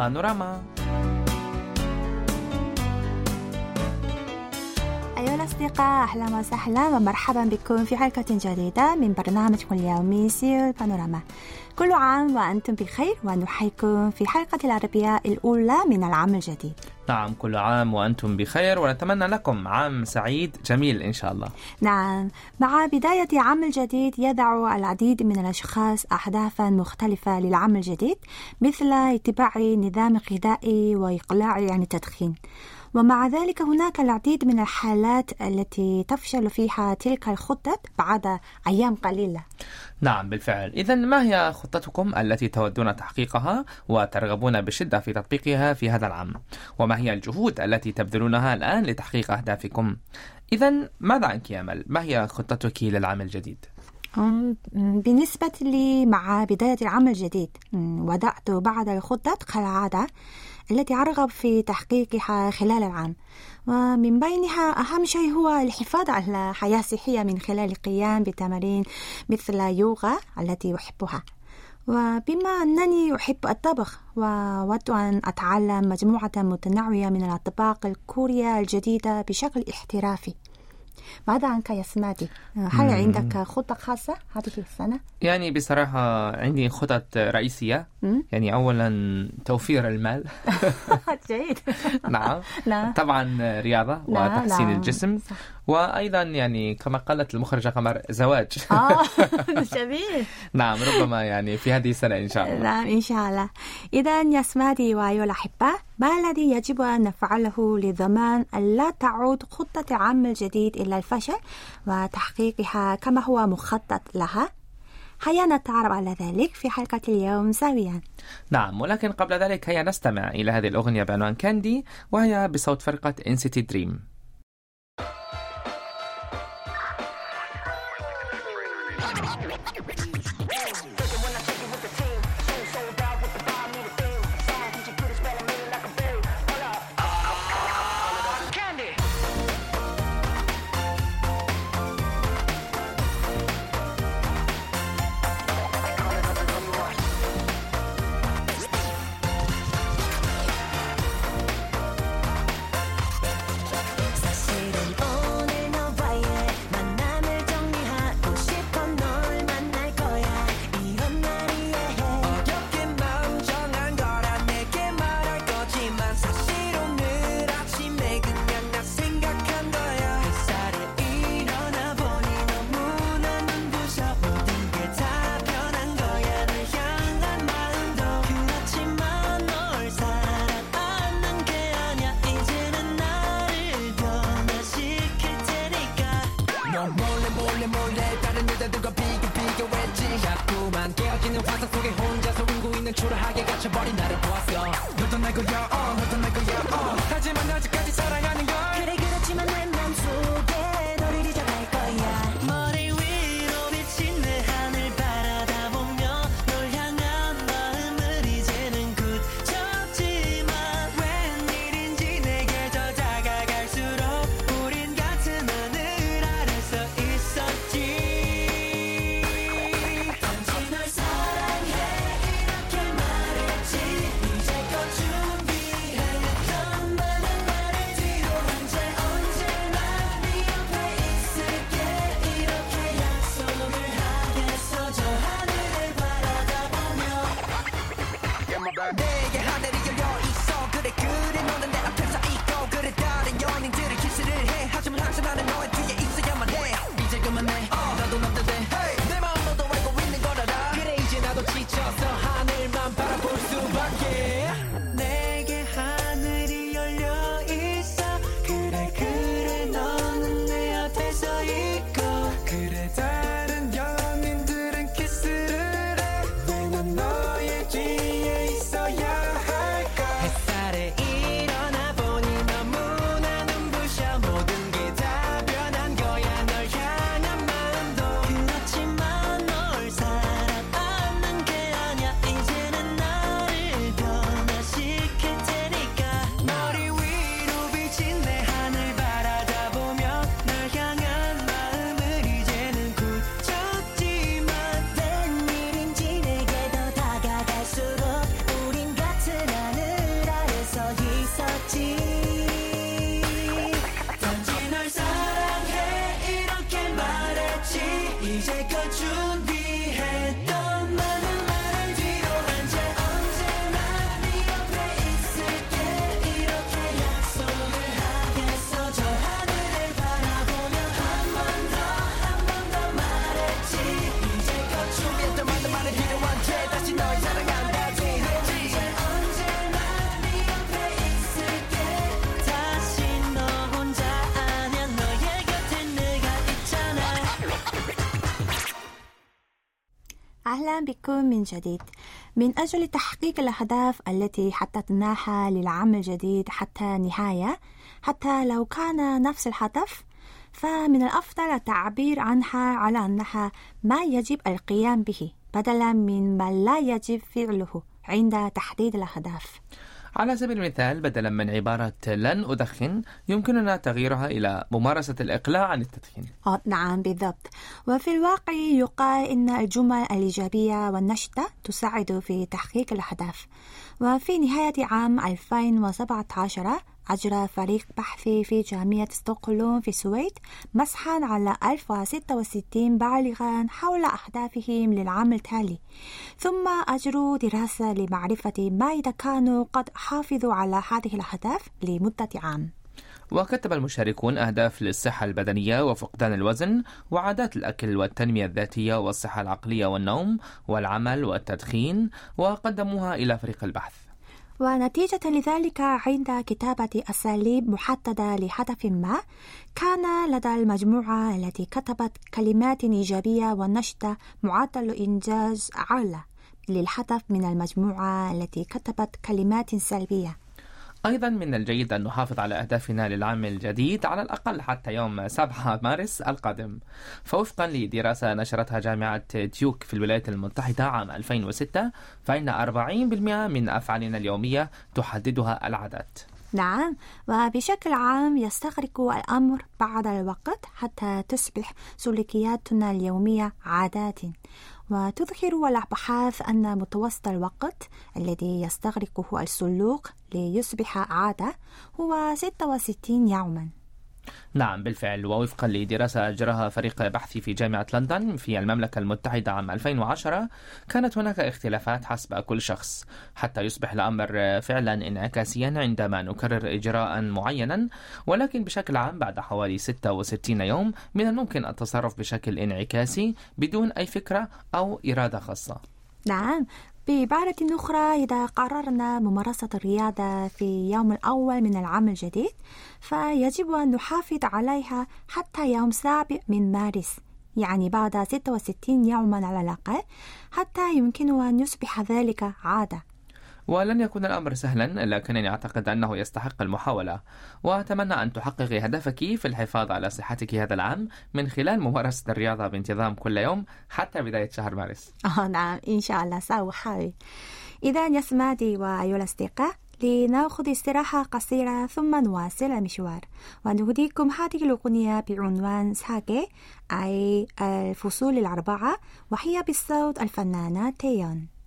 بانوراما أيها الأصدقاء أهلا وسهلا ومرحبا بكم في حلقة جديدة من برنامجكم اليومي سيو بانوراما. كل عام وأنتم بخير ونحييكم في حلقة العربية الأولى من العام الجديد. نعم كل عام وأنتم بخير ونتمنى لكم عام سعيد جميل إن شاء الله. نعم. مع بداية عام الجديد يضع العديد من الأشخاص أهدافا مختلفة للعام الجديد مثل اتباع نظام غذائي وإقلاع عن التدخين. ومع ذلك هناك العديد من الحالات التي تفشل فيها تلك الخطط بعد أيام قليلة. نعم بالفعل. إذا ما هي خطتكم التي تودون تحقيقها وترغبون بشدة في تطبيقها في هذا العام؟ وما هي الجهود التي تبذلونها الآن لتحقيق أهدافكم؟ إذا ماذا عنك يا أمل؟ ما هي خطتك للعام الجديد؟ بالنسبة لي مع بداية العام الجديد وضعت بعض الخطط كالعادة. التي أرغب في تحقيقها خلال العام. ومن بينها أهم شيء هو الحفاظ على حياة صحية من خلال القيام بتمارين مثل يوغا التي أحبها. وبما أنني أحب الطبخ وأود أن أتعلم مجموعة متنوعة من الأطباق الكورية الجديدة بشكل احترافي. ماذا عنك يا سمادي؟ هل مم. عندك خطة خاصة هذه السنة؟ يعني بصراحة عندي خطط رئيسية مم؟ يعني أولا توفير المال جيد نعم نعم طبعا رياضة وتحسين. الجسم صح. وأيضا يعني كما قالت المخرجة قمر زواج. آه جميل. نعم ربما يعني في هذه السنة إن شاء الله. نعم إن شاء الله. إذا يا سمادي وأيها الأحبة ما الذي يجب أن نفعله لضمان أن لا تعود خطة العام الجديد إلى الفشل وتحقيقها كما هو مخطط لها؟ هيا نتعرف على ذلك في حلقة اليوم سويا نعم ولكن قبل ذلك هيا نستمع إلى هذه الأغنية بعنوان كاندي وهي بصوت فرقة انسيتي دريم بكم من جديد من أجل تحقيق الأهداف التي حددناها للعام الجديد حتى النهاية حتى لو كان نفس الهدف. فمن الأفضل التعبير عنها على أنها ما يجب القيام به بدلا من ما لا يجب فعله عند تحديد الأهداف. على سبيل المثال بدلا من عبارة لن أدخن يمكننا تغييرها إلى ممارسة الإقلاع عن التدخين. آه، نعم بالضبط. وفي الواقع يقال إن الجمل الإيجابية والنشطة تساعد في تحقيق الأهداف. وفي نهاية عام 2017 أجرى فريق بحثي في جامعة ستوكهولم في السويد مسحا على 1066 بالغا حول أهدافهم للعام التالي. ثم أجروا دراسة لمعرفة ما إذا كانوا قد حافظوا على هذه الأهداف لمدة عام. وكتب المشاركون أهداف للصحة البدنية وفقدان الوزن وعادات الأكل والتنمية الذاتية والصحة العقلية والنوم والعمل والتدخين وقدموها إلى فريق البحث. ونتيجة لذلك عند كتابة أساليب محددة لهدف ما كان لدى المجموعة التي كتبت كلمات إيجابية ونشطة معدل إنجاز أعلى للهدف من المجموعة التي كتبت كلمات سلبية. أيضا من الجيد أن نحافظ على أهدافنا للعام الجديد على الأقل حتى يوم 7 مارس القادم. فوفقا لدراسة نشرتها جامعة ديوك في الولايات المتحدة عام 2006 فإن 40% من أفعالنا اليومية تحددها العادات. نعم وبشكل عام يستغرق الأمر بعض الوقت حتى تصبح سلوكياتنا اليومية عادات. وتظهر الأبحاث أن متوسط الوقت الذي يستغرقه السلوك ليصبح عادة هو 66 يوما. نعم بالفعل. ووفقا لدراسة أجراها فريق بحثي في جامعة لندن في المملكة المتحدة عام 2010 كانت هناك اختلافات حسب كل شخص. حتى يصبح الأمر فعلا انعكاسيا عندما نكرر إجراء معينا ولكن بشكل عام بعد حوالي 66 يوم من الممكن التصرف بشكل انعكاسي بدون أي فكرة أو إرادة خاصة. نعم. بعبارة أخرى إذا قررنا ممارسة الرياضة في يوم الأول من العام الجديد فيجب أن نحافظ عليها حتى يوم سابع من مارس يعني بعد 66 يوما على الأقل حتى يمكن أن يصبح ذلك عادة. ولن يكون الأمر سهلا لكنني أعتقد أنه يستحق المحاولة. وأتمنى أن تحققي هدفك في الحفاظ على صحتك هذا العام من خلال ممارسة الرياضة بانتظام كل يوم حتى بداية شهر مارس. آه نعم. إن شاء الله. سأحاول إذا يا سمادي وأيها الأصدقاء لنأخذ استراحة قصيرة ثم نواصل المشوار. ونهديكم هذه الأغنية بعنوان ساقي أي الفصول الأربعة وهي بالصوت الفنانة تيون.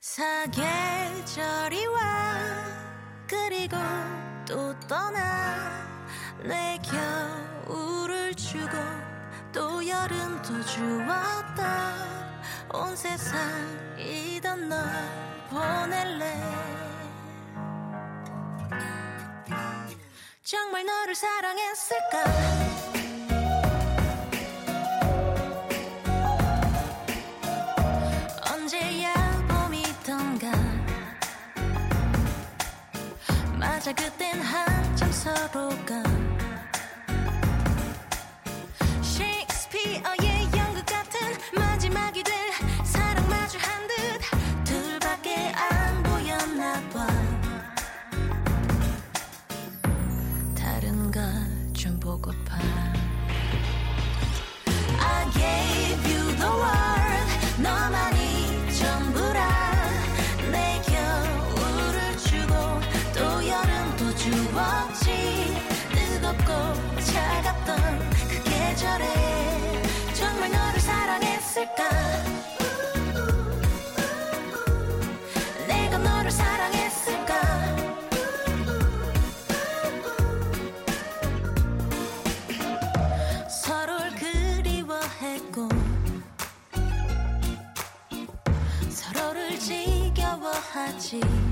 사계절이 와. 그리고 또 떠나 내 겨울을 주고 또 여름도 주었다. 온 세상이던 널 보낼래. 정말 너를 사랑했을까 맞아 그땐 한참 서로 cheek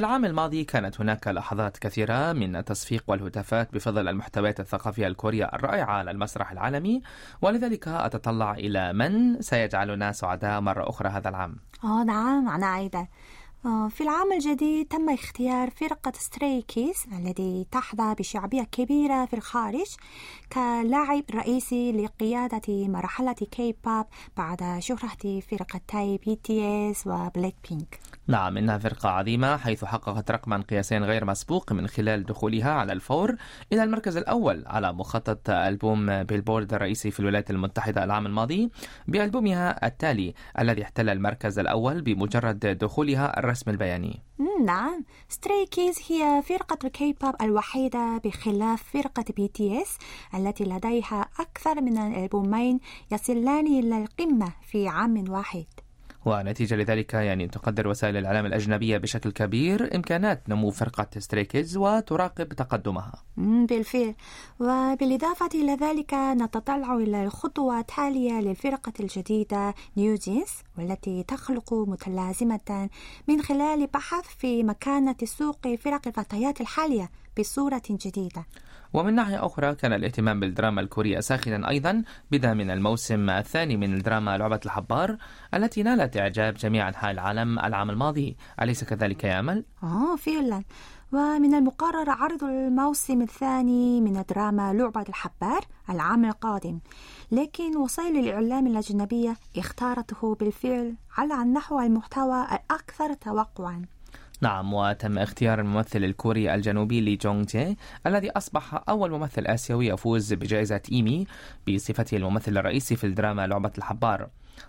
العام الماضي كانت هناك لحظات كثيرة من التصفيق والهتافات بفضل المحتويات الثقافية الكورية الرائعة على المسرح العالمي ولذلك أتطلع إلى من سيجعلنا سعداء مرة أخرى هذا العام. آه نعم أنا آه، في العام الجديد تم اختيار فرقة Stray Kids التي تحظى بشعبية كبيرة في الخارج كلاعب رئيسي لقيادة مرحلة كي باب بعد شهرة فرقتي BTS و Blackpink نعم إنها فرقة عظيمة حيث حققت رقما قياسيا غير مسبوق من خلال دخولها على الفور إلى المركز الأول على مخطط ألبوم بيلبورد الرئيسي في الولايات المتحدة العام الماضي بألبومها التالي الذي احتل المركز الأول بمجرد دخولها الرسم البياني. نعم. ستراي كيدز هي فرقة الكي بوب الوحيدة بخلاف فرقة بي تي اس التي لديها أكثر من ألبومين يصلان إلى القمة في عام واحد. ونتيجة لذلك يعني تقدر وسائل الإعلام الأجنبية بشكل كبير إمكانات نمو فرقة ستراي كيدز وتراقب تقدمها. بالفعل. وبالإضافة إلى ذلك نتطلع إلى الخطوة التالية للفرقة الجديدة نيو جينز والتي تخلق متلازمة من خلال بحث في مكانة سوق فرق الفتيات الحالية بصورة جديدة. ومن ناحية أخرى كان الاهتمام بالدراما الكورية ساخنا أيضا بدا من الموسم الثاني من الدراما لعبة الحبار التي نالت إعجاب جميع أنحاء العالم العام الماضي. أليس كذلك يا أمل؟ آه فعلا. ومن المقرر عرض الموسم الثاني من دراما لعبة الحبار العام القادم. لكن وسائل الإعلام الأجنبية اختارته بالفعل على أنه المحتوى الأكثر توقعاً. نعم وتم اختيار الممثل الكوري الجنوبي لي جونغ جي الذي أصبح أول ممثل آسيوي يفوز بجائزة إيمي بصفته الممثل الرئيسي في الدراما لعبة الحبار.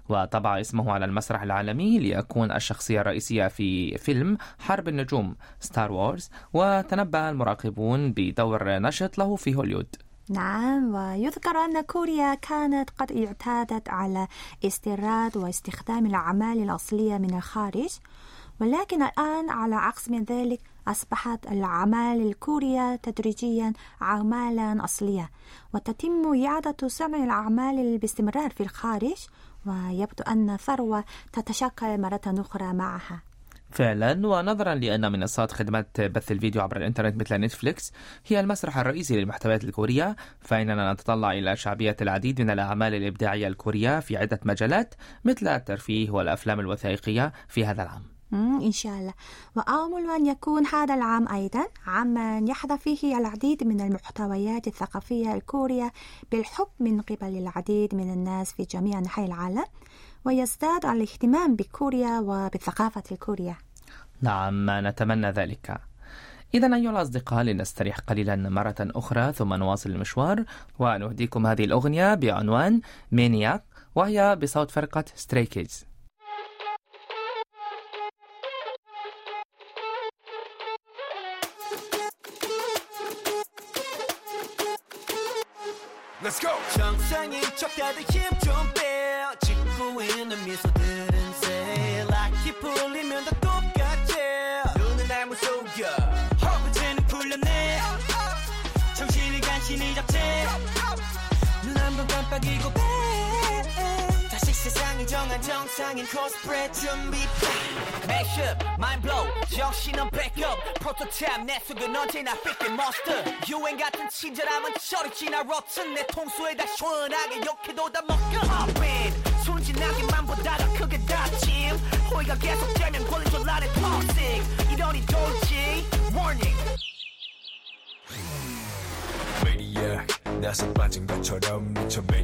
وطبع اسمه على المسرح العالمي ليكون الشخصية الرئيسية في فيلم حرب النجوم Star Wars وتنبأ المراقبون بدور نشط له في هوليوود نعم ويذكر أن كوريا كانت قد اعتادت على استيراد واستخدام الأعمال الأصلية من الخارج. ولكن الآن على عكس من ذلك أصبحت الأعمال الكورية تدريجيا أعمالا أصلية وتتم إعادة صنع الأعمال باستمرار في الخارج ويبدو أن الثروة تتشكل مرة أخرى معها. فعلا ونظرا لأن منصات خدمات بث الفيديو عبر الإنترنت مثل نتفليكس هي المسرح الرئيسي للمحتويات الكورية فإننا نتطلع إلى شعبية العديد من الأعمال الإبداعية الكورية في عدة مجالات مثل الترفيه والأفلام الوثائقية في هذا العام. إن شاء الله. وآمل أن يكون هذا العام أيضا عاما يحظى فيه العديد من المحتويات الثقافية الكورية بالحب من قبل العديد من الناس في جميع أنحاء العالم ويزداد الاهتمام بكوريا وبالثقافة الكورية. نعم نتمنى ذلك. إذا أيها الأصدقاء لنستريح قليلا مرة أخرى ثم نواصل المشوار ونهديكم هذه الأغنية بعنوان Maniac وهي بصوت فرقة ستري 척 다들 힘좀 빼. 짓고 있는 미소들은 say like 풀리면 다 똑같아. 눈은 날 못 속여. 허브제는 풀렸네. 정신을 간신히 잡채. 눈 한 번 깜빡이고 세상이 정한 정상인 코스프레 준비. Mashup, mind blow, 정신은 backup. 프로토타입 내 속은 언제나 freaking monster. 유행 같은 친절함은 저리 지나 rotten. 내 통수에 다 시원하게 욕해도 다 먹겨. Hop in, 순진하게만 보다 더 크게 다짐. 호의가 계속되면 권리줄 안에 toxic. 이러니 돌지, warning. 나서 빠진 것처럼 미쳐 매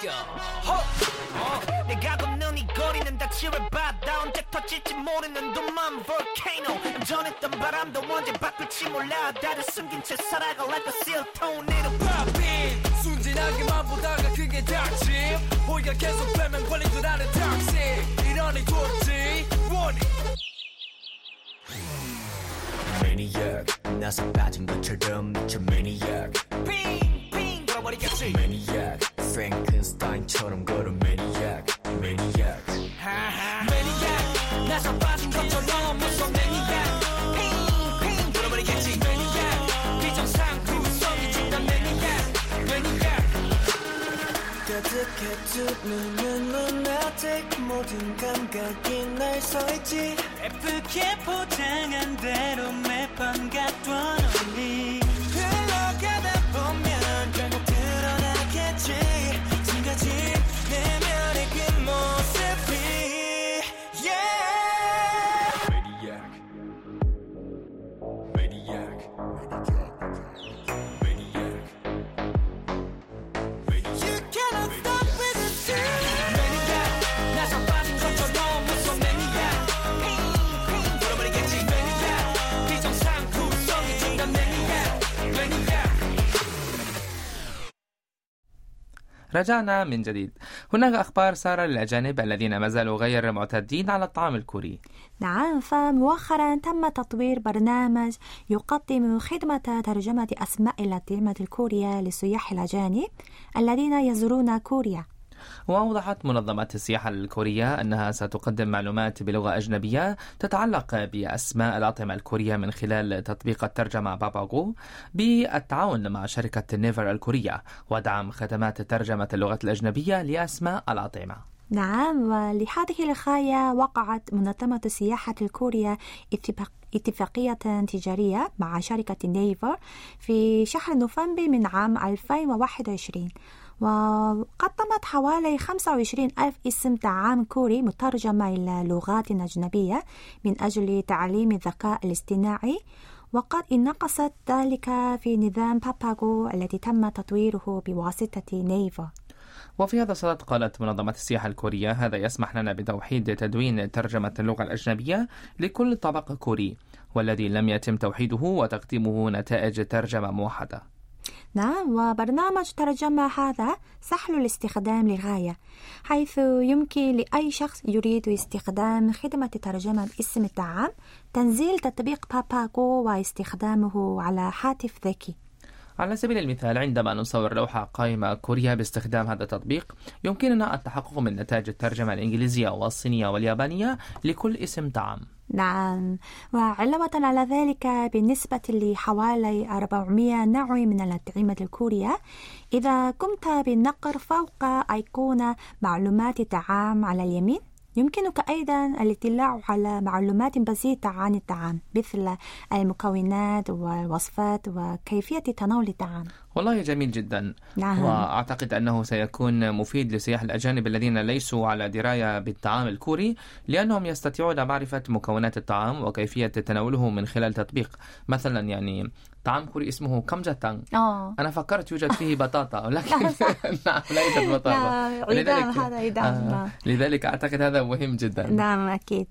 속여 어. 내가 걷는 이 거리는 다 지뢰바다 언제 터질지 모르는 둠만 volcano. 전했던 바람도 언제 바뀔지 몰라. 다들 숨긴 채 살아가 like a seal tornado pop in 순진 진하게만 보다가 그게 닥침. 우리가 계속 빼면 걸린 줄 아는 닥치 이러니 좋지. 원이. 매니악 나서 빠진 것처럼 미쳐 매니악 핑핑 돌아버리겠지. 매니악 프랭켄스타인처럼 걸어 매니악 매니악. 매니악 나서 빠진 것처럼 무서 매니악. 핑핑 돌아버리겠지 매니악. 비정상 구성이 중단 매니악 매니악. 가득해 두 눈은 lunatic 모든 감각이 날 서있지. 예쁘게 포장한 대로 매번 갖던 언니 رجعنا من جديد. هناك أخبار سارة للأجانب الذين ما زالوا غير معتادين على الطعام الكوري. نعم فمؤخرا تم تطوير برنامج يقدم خدمة ترجمة أسماء الأطعمة الكورية للسياح الأجانب الذين يزورون كوريا. وأوضحت منظمة السياحة الكورية أنها ستقدم معلومات بلغة أجنبية تتعلق بأسماء الأطعمة الكورية من خلال تطبيق الترجمة باباغو بالتعاون مع شركة نيفر الكورية ودعم خدمات ترجمة اللغات الأجنبية لأسماء الأطعمة. نعم ولهذه الغاية وقعت منظمة السياحة الكورية اتفاق اتفاقية تجارية مع شركة نيفر في شهر نوفمبر من عام 2021 وقدمت حوالي 25 ألف اسم طعام كوري مترجمة إلى لغات أجنبية من أجل تعليم الذكاء الاصطناعي. وقد انعكست ذلك في نظام باباغو الذي تم تطويره بواسطة نيفر وفي هذا الصدد قالت منظمة السياحة الكورية هذا يسمح لنا بتوحيد تدوين ترجمة اللغة الأجنبية لكل طبق كوري والذي لم يتم توحيده وتقديمه نتائج ترجمة موحدة. نعم وبرنامج ترجمة هذا سهل الاستخدام للغاية حيث يمكن لأي شخص يريد استخدام خدمة ترجمة اسم الطعام تنزيل تطبيق باباغو واستخدامه على هاتف ذكي. على سبيل المثال عندما نصور لوحة قائمة كوريا باستخدام هذا التطبيق يمكننا التحقق من نتائج الترجمة الإنجليزية والصينية واليابانية لكل اسم طعام نعم. وعلاوة على ذلك بالنسبة لحوالي 400 نوع من الأطعمة الكورية. إذا قمت بالنقر فوق أيقونة معلومات الطعام على اليمين يمكنك أيضا الاطلاع على معلومات بسيطة عن الطعام مثل المكونات والوصفات وكيفية تناول الطعام. والله جميل جدا. نعم. وأعتقد أنه سيكون مفيد لسياح الأجانب الذين ليسوا على دراية بالطعام الكوري لأنهم يستطيعون معرفة مكونات الطعام وكيفية تناوله من خلال تطبيق. مثلا يعني طعام كوري اسمه كمجتان آه. أنا فكرت يوجد فيه بطاطا ولكن نعم. لا يوجد بطاطا. إدام، هذا آه نعم. لذلك أعتقد هذا مهم جدا. نعم أكيد.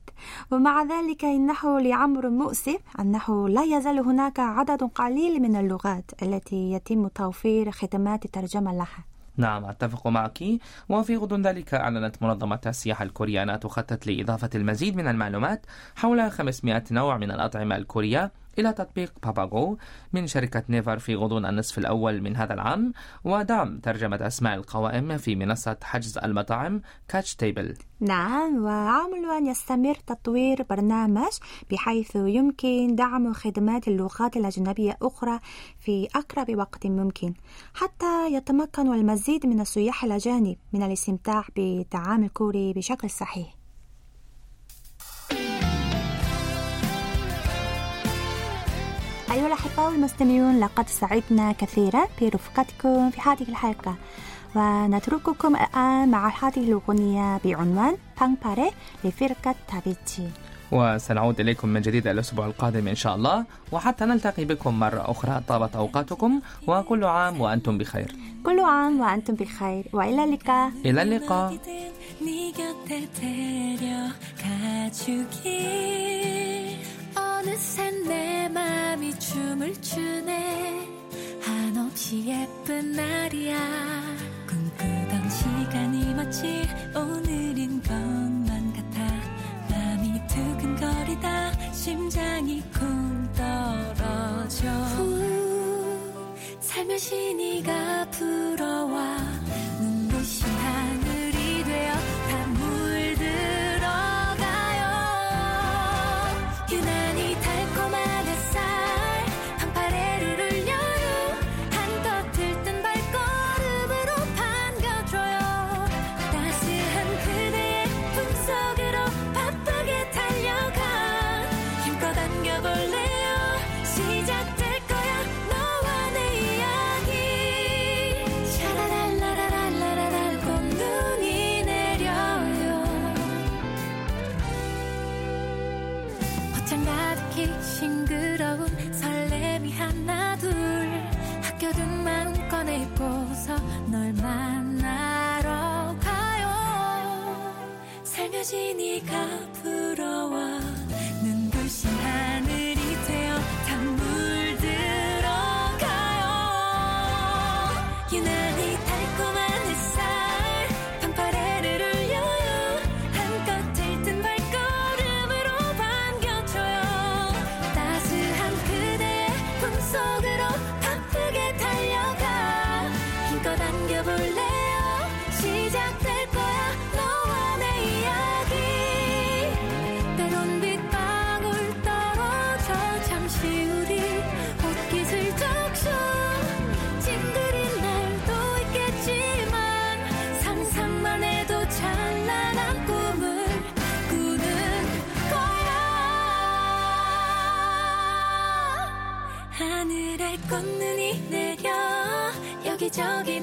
ومع ذلك إنه لأمر مؤسف أنه لا يزال هناك عدد قليل من اللغات التي يتم توفير خدمات ترجمة لها. نعم أتفق معك. وفي غضون ذلك أعلنت منظمة السياحة الكورية أنها تخطط لإضافة المزيد من المعلومات حول 500 نوع من الأطعمة الكورية إلى تطبيق باباغو من شركة نيفر في غضون النصف الأول من هذا العام ودعم ترجمة أسماء القوائم في منصة حجز المطاعم كاتش تيبل نعم ونأمل أن يستمر تطوير برنامج بحيث يمكن دعم خدمات اللغات الأجنبية أخرى في أقرب وقت ممكن حتى يتمكن المزيد من السياح الأجانب من الاستمتاع بالطعام الكوري بشكل صحيح. أيها الأحبة والمستمعون لقد سعدنا كثيرا برفقتكم في هذه الحلقة. ونترككم الآن مع هذه الأغنية بعنوان بانباري لفرقة تابيتشي وسنعود إليكم من جديد الأسبوع القادم إن شاء الله. وحتى نلتقي بكم مرة أخرى طابت أوقاتكم وكل عام وأنتم بخير. كل عام وأنتم بخير وإلى اللقاء. إلى اللقاء. 어느새 내 맘이 춤을 추네. 한없이 예쁜 날이야. 꿈꾸던 시간이 마치 오늘인 것만 같아. 마음이 두근거리다 심장이 쿵 떨어져. 후, 살며시 네가 불어와 싱그러운 설렘이 하나 둘. 학교 등 마음 꺼내 입고서 널 만나러 가요. 살며시 네가 부러워. 交给